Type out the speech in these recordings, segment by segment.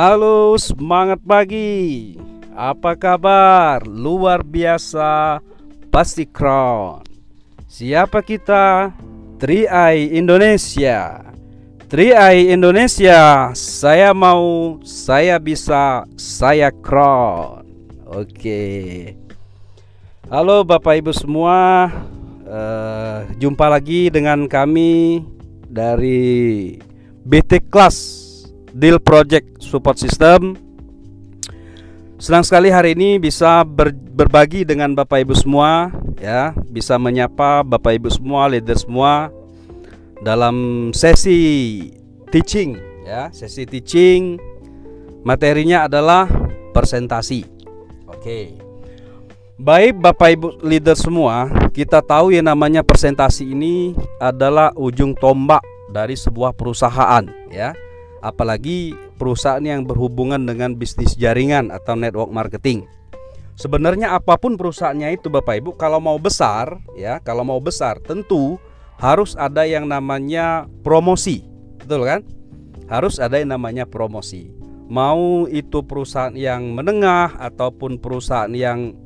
Halo, semangat pagi. Apa kabar? Luar biasa, pasti crown. Siapa kita? Tri-Eye Indonesia. Tri-Eye Indonesia, saya mau, saya bisa, saya crown. Oke. Halo Bapak Ibu semua, uh, jumpa lagi dengan kami dari BT Class Deal Project Support System. Senang sekali hari ini bisa ber, berbagi dengan Bapak Ibu semua ya, bisa menyapa Bapak Ibu semua, leader semua dalam sesi teaching ya, sesi teaching materinya adalah presentasi. Oke. Baik Bapak Ibu leader semua, kita tahu yang namanya presentasi ini adalah ujung tombak dari sebuah perusahaan ya apalagi perusahaan yang berhubungan dengan bisnis jaringan atau network marketing. Sebenarnya apa pun perusahaannya itu Bapak Ibu kalau mau besar ya, kalau mau besar tentu harus ada yang namanya promosi. Betul kan? Harus ada yang namanya promosi. Mau itu perusahaan yang menengah ataupun perusahaan yang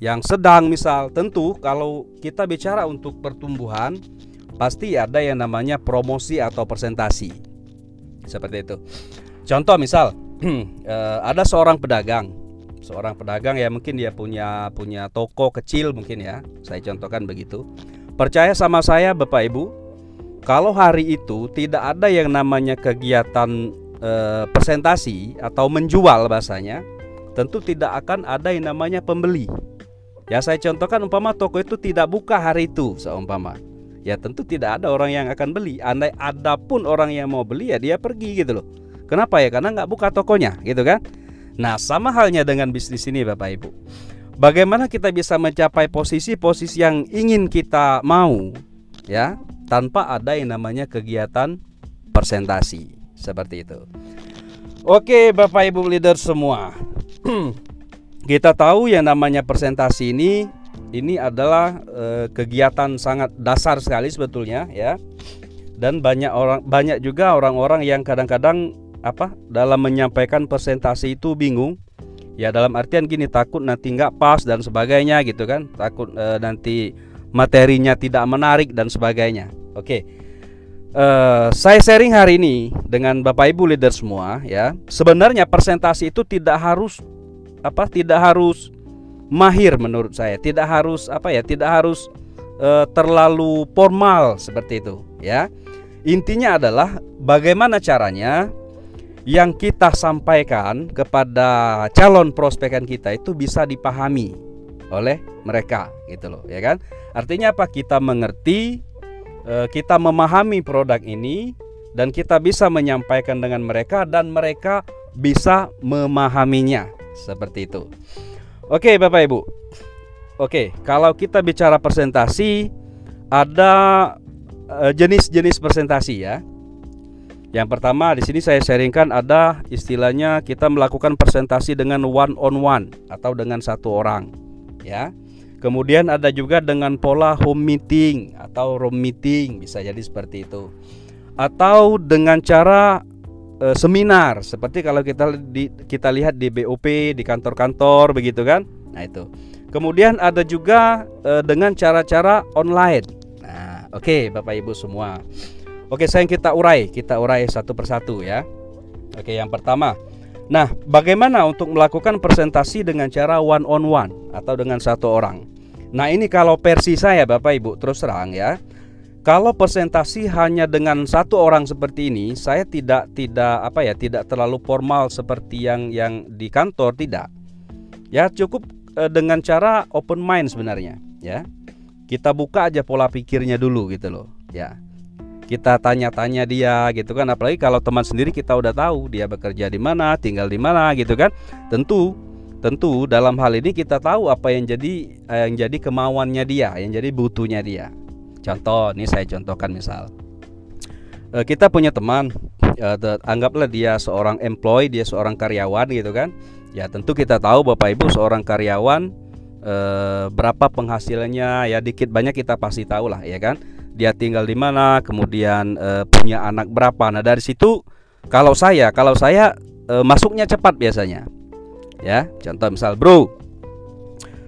yang sedang misal, tentu kalau kita bicara untuk pertumbuhan pasti ada yang namanya promosi atau presentasi seperti itu. Contoh misal eh, ada seorang pedagang, seorang pedagang ya mungkin dia punya punya toko kecil mungkin ya. Saya contohkan begitu. Percaya sama saya Bapak Ibu, kalau hari itu tidak ada yang namanya kegiatan eh, presentasi atau menjual bahasanya, tentu tidak akan ada yang namanya pembeli. Ya saya contohkan umpama toko itu tidak buka hari itu seumpama ya tentu tidak ada orang yang akan beli. Andai ada pun orang yang mau beli ya dia pergi gitu loh. Kenapa ya? Karena nggak buka tokonya gitu kan. Nah sama halnya dengan bisnis ini Bapak Ibu. Bagaimana kita bisa mencapai posisi-posisi yang ingin kita mau ya tanpa ada yang namanya kegiatan presentasi seperti itu. Oke Bapak Ibu leader semua. kita tahu yang namanya presentasi ini ini adalah e, kegiatan sangat dasar sekali sebetulnya ya. Dan banyak orang banyak juga orang-orang yang kadang-kadang apa dalam menyampaikan presentasi itu bingung. Ya dalam artian gini takut nanti nggak pas dan sebagainya gitu kan. Takut e, nanti materinya tidak menarik dan sebagainya. Oke. E, saya sharing hari ini dengan bapak ibu leader semua ya. Sebenarnya presentasi itu tidak harus apa tidak harus mahir menurut saya. Tidak harus apa ya, tidak harus e, terlalu formal seperti itu, ya. Intinya adalah bagaimana caranya yang kita sampaikan kepada calon prospekan kita itu bisa dipahami oleh mereka gitu loh, ya kan? Artinya apa? Kita mengerti, e, kita memahami produk ini dan kita bisa menyampaikan dengan mereka dan mereka bisa memahaminya seperti itu. Oke, Bapak Ibu. Oke, kalau kita bicara presentasi ada eh, jenis-jenis presentasi ya. Yang pertama di sini saya sharingkan ada istilahnya kita melakukan presentasi dengan one on one atau dengan satu orang, ya. Kemudian ada juga dengan pola home meeting atau room meeting bisa jadi seperti itu. Atau dengan cara e, seminar. Seperti kalau kita di, kita lihat di BOP di kantor-kantor begitu kan? Nah itu. Kemudian ada juga e, dengan cara-cara online. Nah oke okay, bapak ibu semua. Oke sayang kita urai kita urai satu persatu ya. Oke yang pertama. Nah bagaimana untuk melakukan presentasi dengan cara one on one atau dengan satu orang? Nah ini kalau versi saya bapak ibu terus terang ya kalau presentasi hanya dengan satu orang seperti ini, saya tidak tidak apa ya, tidak terlalu formal seperti yang yang di kantor tidak. Ya, cukup e, dengan cara open mind sebenarnya, ya. Kita buka aja pola pikirnya dulu gitu loh, ya. Kita tanya-tanya dia gitu kan, apalagi kalau teman sendiri kita udah tahu dia bekerja di mana, tinggal di mana gitu kan. Tentu tentu dalam hal ini kita tahu apa yang jadi eh, yang jadi kemauannya dia, yang jadi butuhnya dia. Contoh, ini saya contohkan misal uh, kita punya teman, uh, anggaplah dia seorang employee, dia seorang karyawan gitu kan. Ya tentu kita tahu bapak ibu seorang karyawan uh, berapa penghasilannya ya dikit banyak kita pasti tahu lah ya kan. Dia tinggal di mana, kemudian uh, punya anak berapa. Nah dari situ kalau saya kalau saya e, masuknya cepat biasanya. Ya, contoh misal, "Bro,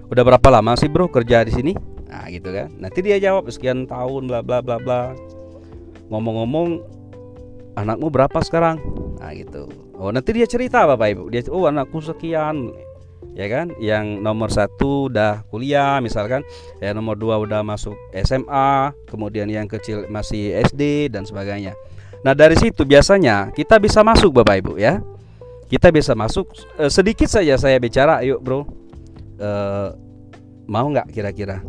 udah berapa lama sih, Bro, kerja di sini?" Nah, gitu kan. Nanti dia jawab sekian tahun bla bla bla bla. Ngomong-ngomong, anakmu berapa sekarang? Nah, gitu. Oh, nanti dia cerita Bapak Ibu. Dia, "Oh, anakku sekian." ya kan yang nomor satu udah kuliah misalkan ya nomor dua udah masuk SMA kemudian yang kecil masih SD dan sebagainya nah dari situ biasanya kita bisa masuk bapak ibu ya kita bisa masuk e, sedikit saja saya bicara yuk bro e, mau nggak kira-kira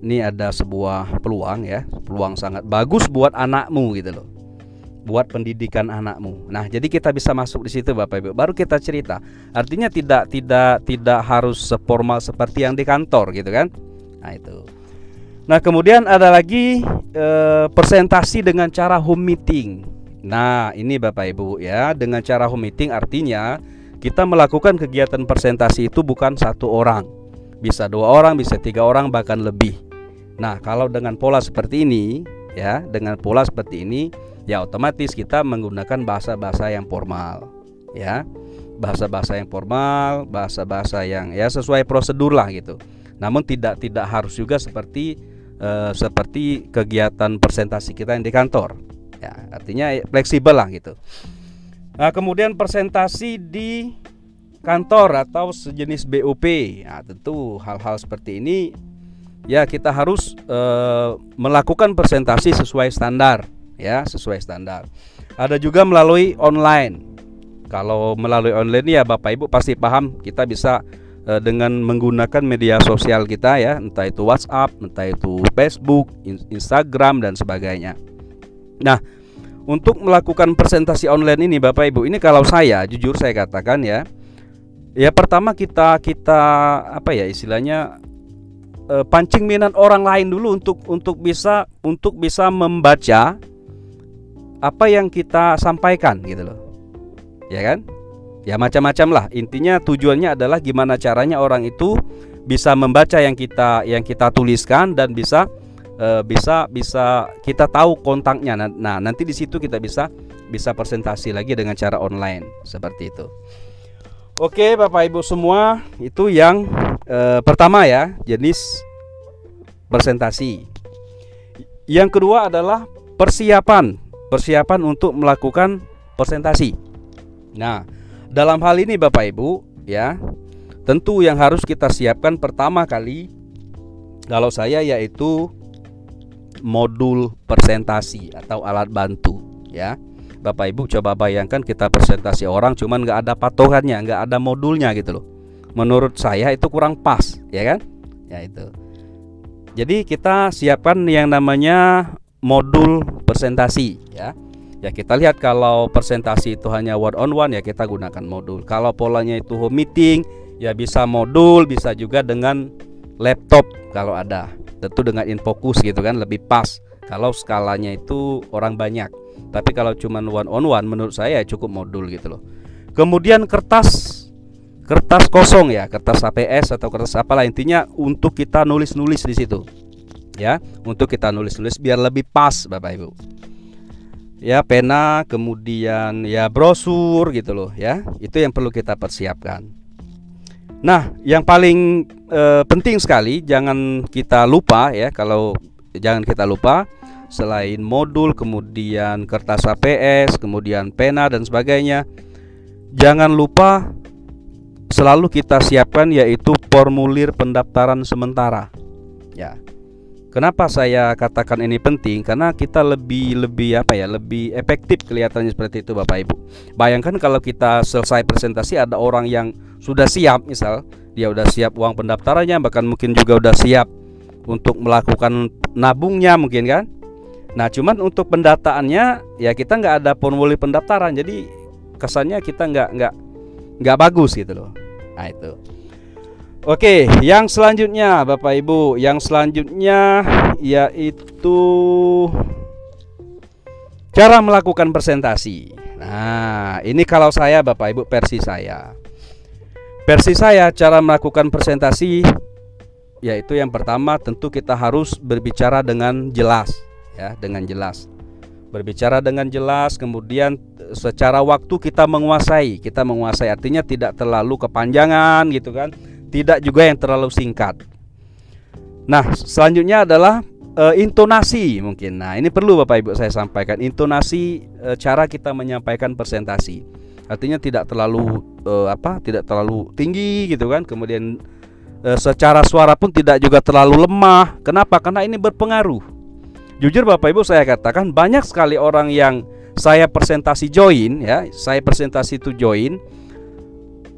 ini ada sebuah peluang ya peluang sangat bagus buat anakmu gitu loh buat pendidikan anakmu. Nah, jadi kita bisa masuk di situ Bapak Ibu. Baru kita cerita. Artinya tidak tidak tidak harus seformal seperti yang di kantor gitu kan. Nah, itu. Nah, kemudian ada lagi e, presentasi dengan cara home meeting. Nah, ini Bapak Ibu ya, dengan cara home meeting artinya kita melakukan kegiatan presentasi itu bukan satu orang. Bisa dua orang, bisa tiga orang bahkan lebih. Nah, kalau dengan pola seperti ini ya, dengan pola seperti ini ya otomatis kita menggunakan bahasa-bahasa yang formal ya. Bahasa-bahasa yang formal bahasa-bahasa yang ya sesuai prosedur lah gitu. Namun tidak tidak harus juga seperti uh, seperti kegiatan presentasi kita yang di kantor ya. Artinya fleksibel lah gitu. Nah kemudian presentasi di kantor atau sejenis BOP nah, tentu hal-hal seperti ini ya kita harus uh, melakukan presentasi sesuai standar ya sesuai standar. Ada juga melalui online. Kalau melalui online ya Bapak Ibu pasti paham kita bisa e, dengan menggunakan media sosial kita ya, entah itu WhatsApp, entah itu Facebook, Instagram dan sebagainya. Nah, untuk melakukan presentasi online ini Bapak Ibu, ini kalau saya jujur saya katakan ya, ya pertama kita kita apa ya istilahnya e, pancing minat orang lain dulu untuk untuk bisa untuk bisa membaca apa yang kita sampaikan gitu loh. Ya kan? Ya macam-macam lah. Intinya tujuannya adalah gimana caranya orang itu bisa membaca yang kita yang kita tuliskan dan bisa e, bisa bisa kita tahu kontaknya. Nah, nah, nanti di situ kita bisa bisa presentasi lagi dengan cara online seperti itu. Oke, Bapak Ibu semua, itu yang e, pertama ya, jenis presentasi. Yang kedua adalah persiapan persiapan untuk melakukan presentasi. Nah, dalam hal ini Bapak Ibu, ya, tentu yang harus kita siapkan pertama kali kalau saya yaitu modul presentasi atau alat bantu, ya. Bapak Ibu coba bayangkan kita presentasi orang cuman nggak ada patokannya, nggak ada modulnya gitu loh. Menurut saya itu kurang pas, ya kan? Ya itu. Jadi kita siapkan yang namanya modul presentasi ya. Ya kita lihat kalau presentasi itu hanya one on one ya kita gunakan modul. Kalau polanya itu home meeting ya bisa modul, bisa juga dengan laptop kalau ada. Tentu dengan infokus gitu kan lebih pas. Kalau skalanya itu orang banyak. Tapi kalau cuma one on one menurut saya ya cukup modul gitu loh. Kemudian kertas kertas kosong ya, kertas APS atau kertas apalah. Intinya untuk kita nulis-nulis di situ. Ya untuk kita nulis-nulis biar lebih pas Bapak Ibu. Ya pena kemudian ya brosur gitu loh ya. Itu yang perlu kita persiapkan. Nah yang paling e, penting sekali jangan kita lupa ya kalau jangan kita lupa selain modul kemudian kertas APS kemudian pena dan sebagainya jangan lupa selalu kita siapkan yaitu formulir pendaftaran sementara ya Kenapa saya katakan ini penting? Karena kita lebih lebih apa ya? Lebih efektif kelihatannya seperti itu Bapak Ibu. Bayangkan kalau kita selesai presentasi ada orang yang sudah siap misal dia udah siap uang pendaftarannya bahkan mungkin juga udah siap untuk melakukan nabungnya mungkin kan. Nah, cuman untuk pendataannya ya kita nggak ada formulir pendaftaran. Jadi kesannya kita nggak nggak nggak bagus gitu loh. Nah, itu. Oke, yang selanjutnya Bapak Ibu, yang selanjutnya yaitu cara melakukan presentasi. Nah, ini kalau saya Bapak Ibu versi saya. Versi saya cara melakukan presentasi yaitu yang pertama tentu kita harus berbicara dengan jelas ya, dengan jelas. Berbicara dengan jelas, kemudian secara waktu kita menguasai, kita menguasai artinya tidak terlalu kepanjangan gitu kan, tidak juga yang terlalu singkat. Nah, selanjutnya adalah e, intonasi mungkin. Nah, ini perlu Bapak Ibu saya sampaikan intonasi e, cara kita menyampaikan presentasi. Artinya tidak terlalu e, apa? Tidak terlalu tinggi gitu kan. Kemudian e, secara suara pun tidak juga terlalu lemah. Kenapa? Karena ini berpengaruh Jujur Bapak Ibu saya katakan banyak sekali orang yang saya presentasi join ya, saya presentasi itu join.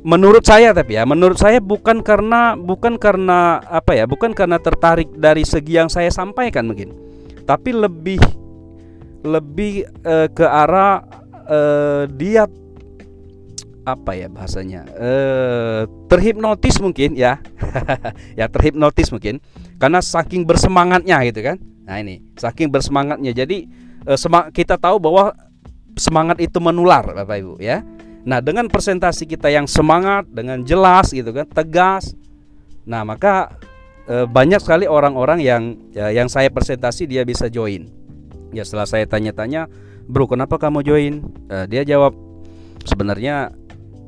Menurut saya tapi ya, menurut saya bukan karena bukan karena apa ya, bukan karena tertarik dari segi yang saya sampaikan mungkin. Tapi lebih lebih e, ke arah e, dia apa ya bahasanya e, terhipnotis mungkin ya ya terhipnotis mungkin karena saking bersemangatnya gitu kan Nah ini saking bersemangatnya. Jadi eh, kita tahu bahwa semangat itu menular, Bapak Ibu ya. Nah dengan presentasi kita yang semangat, dengan jelas gitu kan, tegas. Nah maka eh, banyak sekali orang-orang yang ya, yang saya presentasi dia bisa join. Ya setelah saya tanya-tanya, bro kenapa kamu join? Eh, dia jawab sebenarnya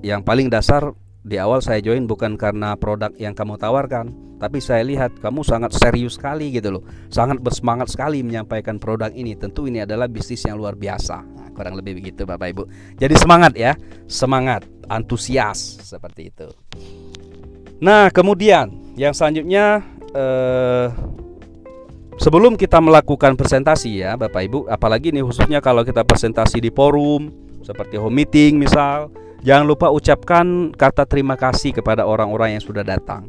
yang paling dasar di awal saya join bukan karena produk yang kamu tawarkan, tapi saya lihat kamu sangat serius sekali gitu loh, sangat bersemangat sekali menyampaikan produk ini. Tentu ini adalah bisnis yang luar biasa. Nah, kurang lebih begitu Bapak Ibu. Jadi semangat ya, semangat, antusias seperti itu. Nah, kemudian yang selanjutnya eh, sebelum kita melakukan presentasi ya Bapak Ibu, apalagi ini khususnya kalau kita presentasi di forum seperti home meeting misal Jangan lupa ucapkan kata terima kasih kepada orang-orang yang sudah datang.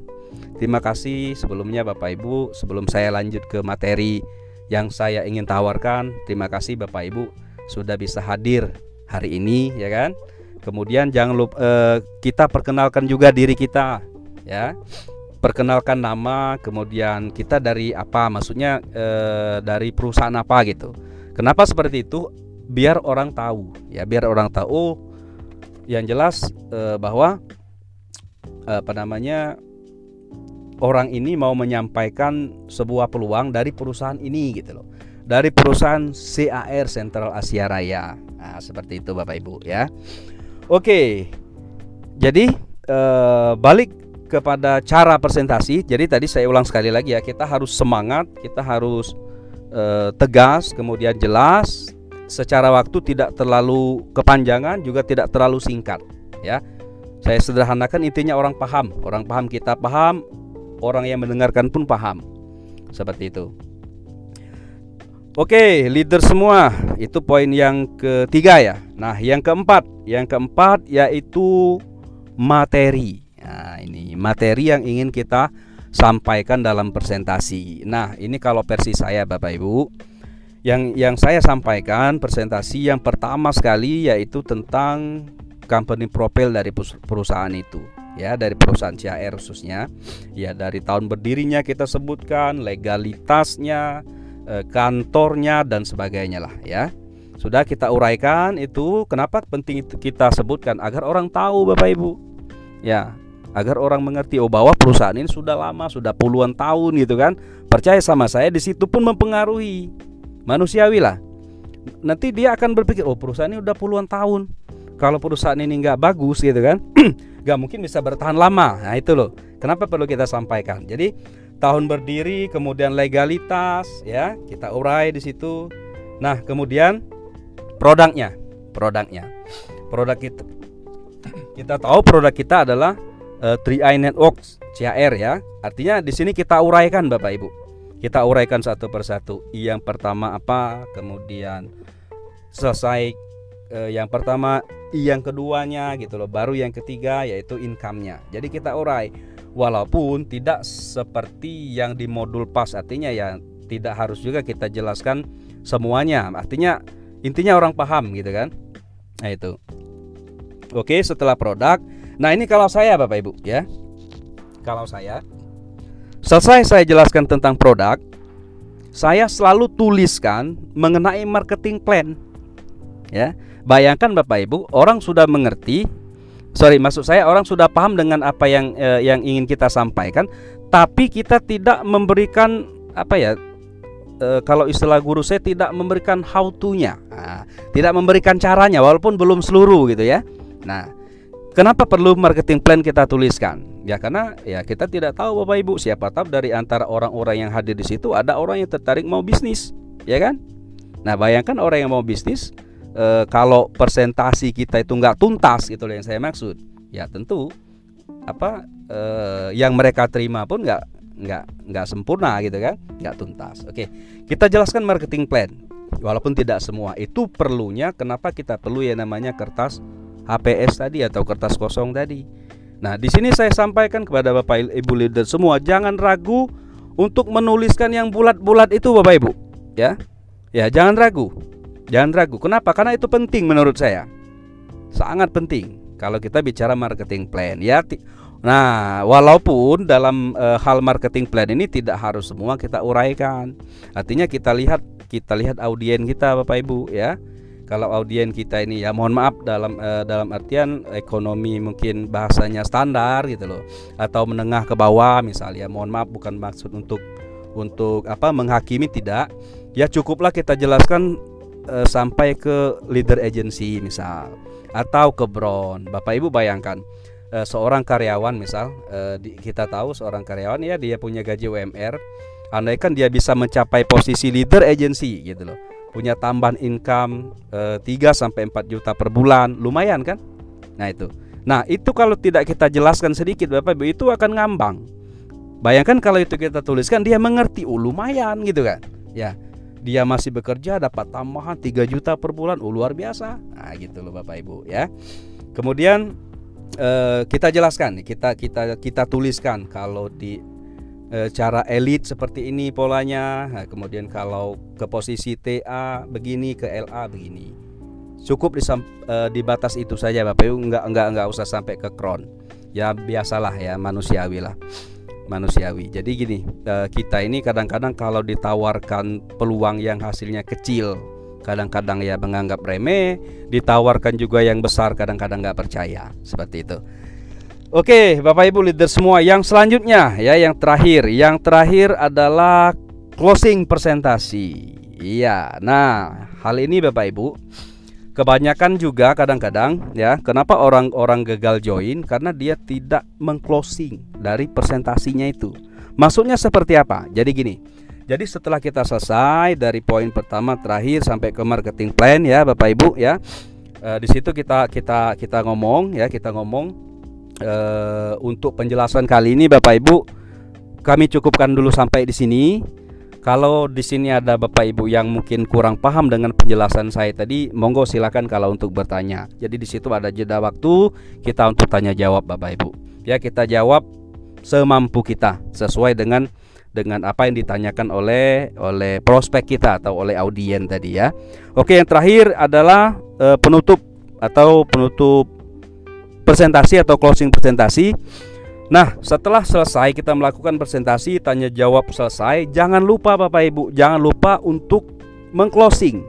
Terima kasih sebelumnya Bapak Ibu. Sebelum saya lanjut ke materi yang saya ingin tawarkan, terima kasih Bapak Ibu sudah bisa hadir hari ini, ya kan? Kemudian jangan lupa eh, kita perkenalkan juga diri kita, ya. Perkenalkan nama, kemudian kita dari apa? Maksudnya eh, dari perusahaan apa gitu. Kenapa seperti itu? Biar orang tahu, ya. Biar orang tahu. Oh, yang jelas eh, bahwa eh, apa namanya orang ini mau menyampaikan sebuah peluang dari perusahaan ini gitu loh. Dari perusahaan CAR Central Asia Raya. Nah, seperti itu Bapak Ibu ya. Oke. Jadi eh, balik kepada cara presentasi. Jadi tadi saya ulang sekali lagi ya kita harus semangat kita harus tegas kemudian jelas secara waktu tidak terlalu kepanjangan juga tidak terlalu singkat ya. Saya sederhanakan intinya orang paham. Orang paham kita paham orang yang mendengarkan pun paham. Seperti itu. Oke, leader semua, itu poin yang ketiga ya. Nah, yang keempat, yang keempat yaitu materi. Nah, ini materi yang ingin kita sampaikan dalam presentasi. Nah, ini kalau versi saya Bapak Ibu, yang yang saya sampaikan presentasi yang pertama sekali yaitu tentang company profile dari perusahaan itu ya dari perusahaan CAR khususnya. Ya dari tahun berdirinya kita sebutkan legalitasnya eh, kantornya dan sebagainya lah ya. Sudah kita uraikan itu kenapa penting itu kita sebutkan? Agar orang tahu Bapak Ibu. Ya agar orang mengerti oh bahwa perusahaan ini sudah lama sudah puluhan tahun gitu kan. Percaya sama saya di situ pun mempengaruhi manusiawi lah nanti dia akan berpikir oh perusahaan ini udah puluhan tahun. Kalau perusahaan ini nggak bagus gitu kan nggak mungkin bisa bertahan lama. Nah itu loh. Kenapa perlu kita sampaikan? Jadi tahun berdiri kemudian legalitas ya kita urai di situ. Nah kemudian produknya produknya. Produk kita kita tahu produk kita adalah uh, 3i Networks CR ya. Artinya di sini kita uraikan Bapak Ibu kita uraikan satu persatu. Yang pertama apa? Kemudian selesai eh, yang pertama, yang keduanya gitu loh. Baru yang ketiga yaitu income-nya. Jadi kita urai walaupun tidak seperti yang di modul pas artinya ya tidak harus juga kita jelaskan semuanya. Artinya intinya orang paham gitu kan. Nah itu. Oke, setelah produk. Nah, ini kalau saya Bapak Ibu ya. Kalau saya Selesai saya jelaskan tentang produk, saya selalu tuliskan mengenai marketing plan. Ya, bayangkan Bapak Ibu, orang sudah mengerti, sorry, maksud saya orang sudah paham dengan apa yang eh, yang ingin kita sampaikan, tapi kita tidak memberikan apa ya e, kalau istilah guru saya tidak memberikan how to-nya. Nah, tidak memberikan caranya walaupun belum seluruh gitu ya. Nah, kenapa perlu marketing plan kita tuliskan? Ya karena ya kita tidak tahu Bapak Ibu siapa tahu dari antara orang-orang yang hadir di situ ada orang yang tertarik mau bisnis, ya kan? Nah, bayangkan orang yang mau bisnis e, kalau presentasi kita itu nggak tuntas gitu yang saya maksud. Ya tentu apa e, yang mereka terima pun nggak nggak nggak sempurna gitu kan nggak tuntas oke kita jelaskan marketing plan walaupun tidak semua itu perlunya kenapa kita perlu ya namanya kertas HPS tadi atau kertas kosong tadi nah di sini saya sampaikan kepada bapak ibu leader semua jangan ragu untuk menuliskan yang bulat-bulat itu bapak ibu ya. Ya jangan ragu jangan ragu. Kenapa? Karena itu penting menurut saya. Sangat penting. Kalau kita bicara marketing plan ya Nah, walaupun dalam e, hal marketing plan ini tidak harus semua kita uraikan. Artinya kita lihat kita lihat audien kita Bapak Ibu ya. Kalau audien kita ini ya mohon maaf dalam e, dalam artian ekonomi mungkin bahasanya standar gitu loh atau menengah ke bawah misalnya. Mohon maaf bukan maksud untuk untuk apa menghakimi tidak. Ya cukuplah kita jelaskan e, sampai ke leader agency misal atau ke Brown. Bapak Ibu bayangkan uh, seorang karyawan misal uh, di, kita tahu seorang karyawan ya dia punya gaji UMR andai kan dia bisa mencapai posisi leader agency gitu loh punya tambahan income uh, 3 sampai 4 juta per bulan. Lumayan kan? Nah itu. Nah itu kalau tidak kita jelaskan sedikit Bapak Ibu itu akan ngambang. Bayangkan kalau itu kita tuliskan dia mengerti oh lumayan gitu kan? Ya dia masih bekerja dapat tambahan 3 juta per bulan. Oh luar biasa. Nah gitu loh Bapak Ibu ya. Kemudian uh, kita jelaskan kita kita kita tuliskan kalau di cara elit seperti ini polanya. Nah, kemudian kalau ke posisi TA begini ke LA begini. Cukup di, uh, di batas itu saja Bapak Ibu. Enggak enggak enggak usah sampai ke kron ya biasalah ya manusiawi lah. Manusiawi. Jadi gini uh, kita ini kadang-kadang kalau ditawarkan peluang yang hasilnya kecil kadang-kadang ya menganggap remeh, ditawarkan juga yang besar kadang-kadang nggak percaya. Seperti itu. Oke, Bapak Ibu leader semua, yang selanjutnya ya yang terakhir, yang terakhir adalah closing presentasi. Iya, nah hal ini Bapak Ibu kebanyakan juga kadang-kadang ya kenapa orang-orang gagal join karena dia tidak mengclosing dari presentasinya itu. Maksudnya seperti apa? Jadi gini, jadi setelah kita selesai dari poin pertama terakhir sampai ke marketing plan ya Bapak Ibu ya. E, di situ kita kita kita ngomong ya, kita ngomong e, untuk penjelasan kali ini Bapak Ibu kami cukupkan dulu sampai di sini. Kalau di sini ada Bapak Ibu yang mungkin kurang paham dengan penjelasan saya tadi, monggo silakan kalau untuk bertanya. Jadi di situ ada jeda waktu kita untuk tanya jawab Bapak Ibu. Ya, kita jawab semampu kita sesuai dengan dengan apa yang ditanyakan oleh oleh prospek kita atau oleh audien tadi ya. Oke, yang terakhir adalah e, penutup atau penutup presentasi atau closing presentasi. Nah, setelah selesai kita melakukan presentasi, tanya jawab selesai, jangan lupa Bapak Ibu, jangan lupa untuk mengclosing.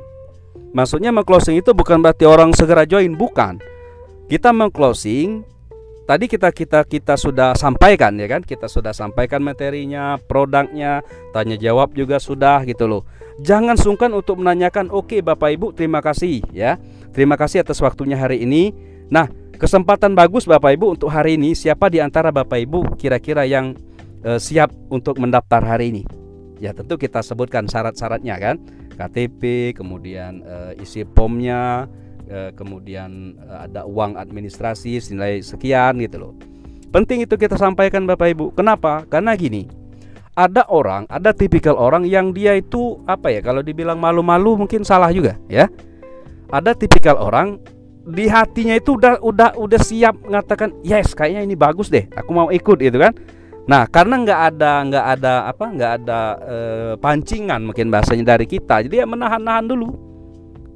Maksudnya mengclosing itu bukan berarti orang segera join, bukan. Kita mengclosing tadi kita kita kita sudah sampaikan ya kan kita sudah sampaikan materinya produknya tanya jawab juga sudah gitu loh jangan sungkan untuk menanyakan oke bapak ibu terima kasih ya terima kasih atas waktunya hari ini nah kesempatan bagus bapak ibu untuk hari ini siapa di antara bapak ibu kira-kira yang uh, siap untuk mendaftar hari ini ya tentu kita sebutkan syarat-syaratnya kan KTP kemudian uh, isi pomnya Eh, kemudian eh, ada uang administrasi senilai sekian gitu loh. Penting itu kita sampaikan Bapak Ibu. Kenapa? Karena gini. Ada orang, ada tipikal orang yang dia itu apa ya? Kalau dibilang malu-malu mungkin salah juga, ya. Ada tipikal orang di hatinya itu udah udah udah siap mengatakan yes kayaknya ini bagus deh aku mau ikut gitu kan. Nah karena nggak ada nggak ada apa nggak ada e, pancingan mungkin bahasanya dari kita jadi ya menahan-nahan dulu.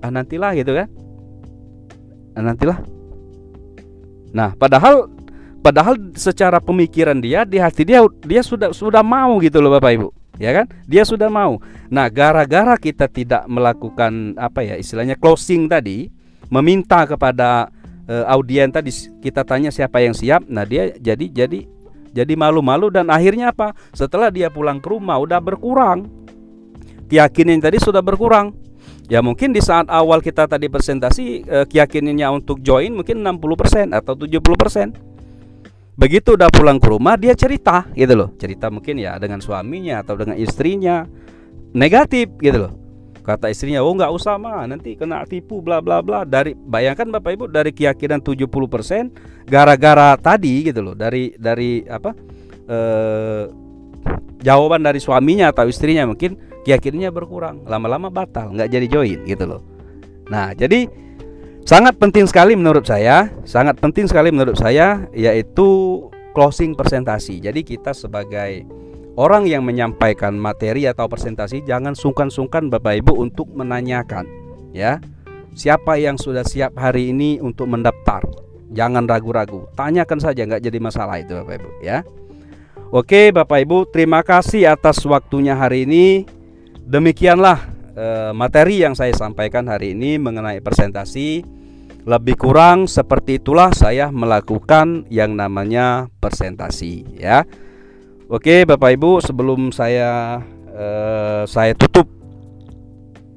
Ah nantilah gitu kan. Nah, nantilah. Nah padahal padahal secara pemikiran dia di hati dia dia sudah sudah mau gitu loh Bapak Ibu. Ya kan? Dia sudah mau. Nah gara-gara kita tidak melakukan apa ya istilahnya closing tadi meminta kepada uh, audien tadi kita tanya siapa yang siap nah dia jadi jadi jadi malu-malu dan akhirnya apa setelah dia pulang ke rumah udah berkurang keyakinan tadi sudah berkurang. Ya mungkin di saat awal kita tadi presentasi eh, keyakinannya untuk join mungkin 60% atau 70%. Begitu udah pulang ke rumah dia cerita gitu loh. Cerita mungkin ya dengan suaminya atau dengan istrinya negatif gitu loh. Kata istrinya, "Oh nggak usah mah, nanti kena tipu bla bla bla." Dari bayangkan Bapak Ibu dari keyakinan 70% gara-gara tadi gitu loh, dari dari apa? Eh, jawaban dari suaminya atau istrinya mungkin keyakinannya berkurang, lama-lama batal, nggak jadi join gitu loh. Nah, jadi sangat penting sekali menurut saya, sangat penting sekali menurut saya yaitu closing presentasi. Jadi kita sebagai orang yang menyampaikan materi atau presentasi jangan sungkan-sungkan Bapak Ibu untuk menanyakan ya. Siapa yang sudah siap hari ini untuk mendaftar? Jangan ragu-ragu, tanyakan saja nggak jadi masalah itu Bapak Ibu ya. Oke Bapak Ibu, terima kasih atas waktunya hari ini. Demikianlah eh, materi yang saya sampaikan hari ini mengenai presentasi. Lebih kurang seperti itulah saya melakukan yang namanya presentasi ya. Oke Bapak Ibu, sebelum saya eh, saya tutup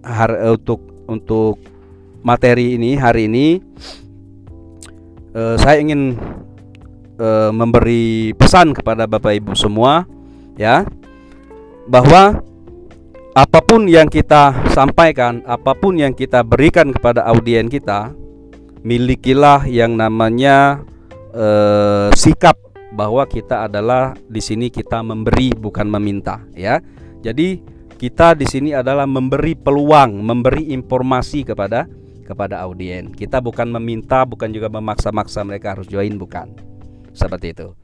hari, untuk untuk materi ini hari ini eh, saya ingin eh, memberi pesan kepada Bapak Ibu semua ya bahwa apa pun yang kita sampaikan, apa pun yang kita berikan kepada audien kita, milikilah yang namanya eh, sikap bahwa kita adalah di sini kita memberi bukan meminta ya. Jadi kita di sini adalah memberi peluang, memberi informasi kepada kepada audien. Kita bukan meminta, bukan juga memaksa-maksa mereka harus join, bukan. Seperti itu.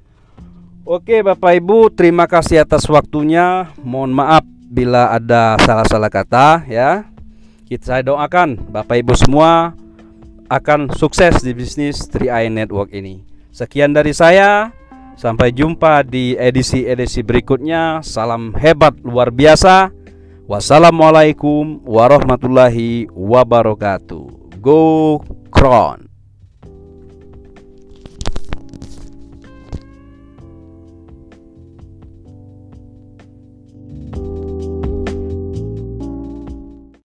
Oke, Bapak Ibu, terima kasih atas waktunya. Mohon maaf bila ada salah-salah kata ya. Kita saya doakan Bapak Ibu semua akan sukses di bisnis 3i Network ini. Sekian dari saya. Sampai jumpa di edisi-edisi berikutnya. Salam hebat luar biasa. Wassalamualaikum warahmatullahi wabarakatuh. Go Kron.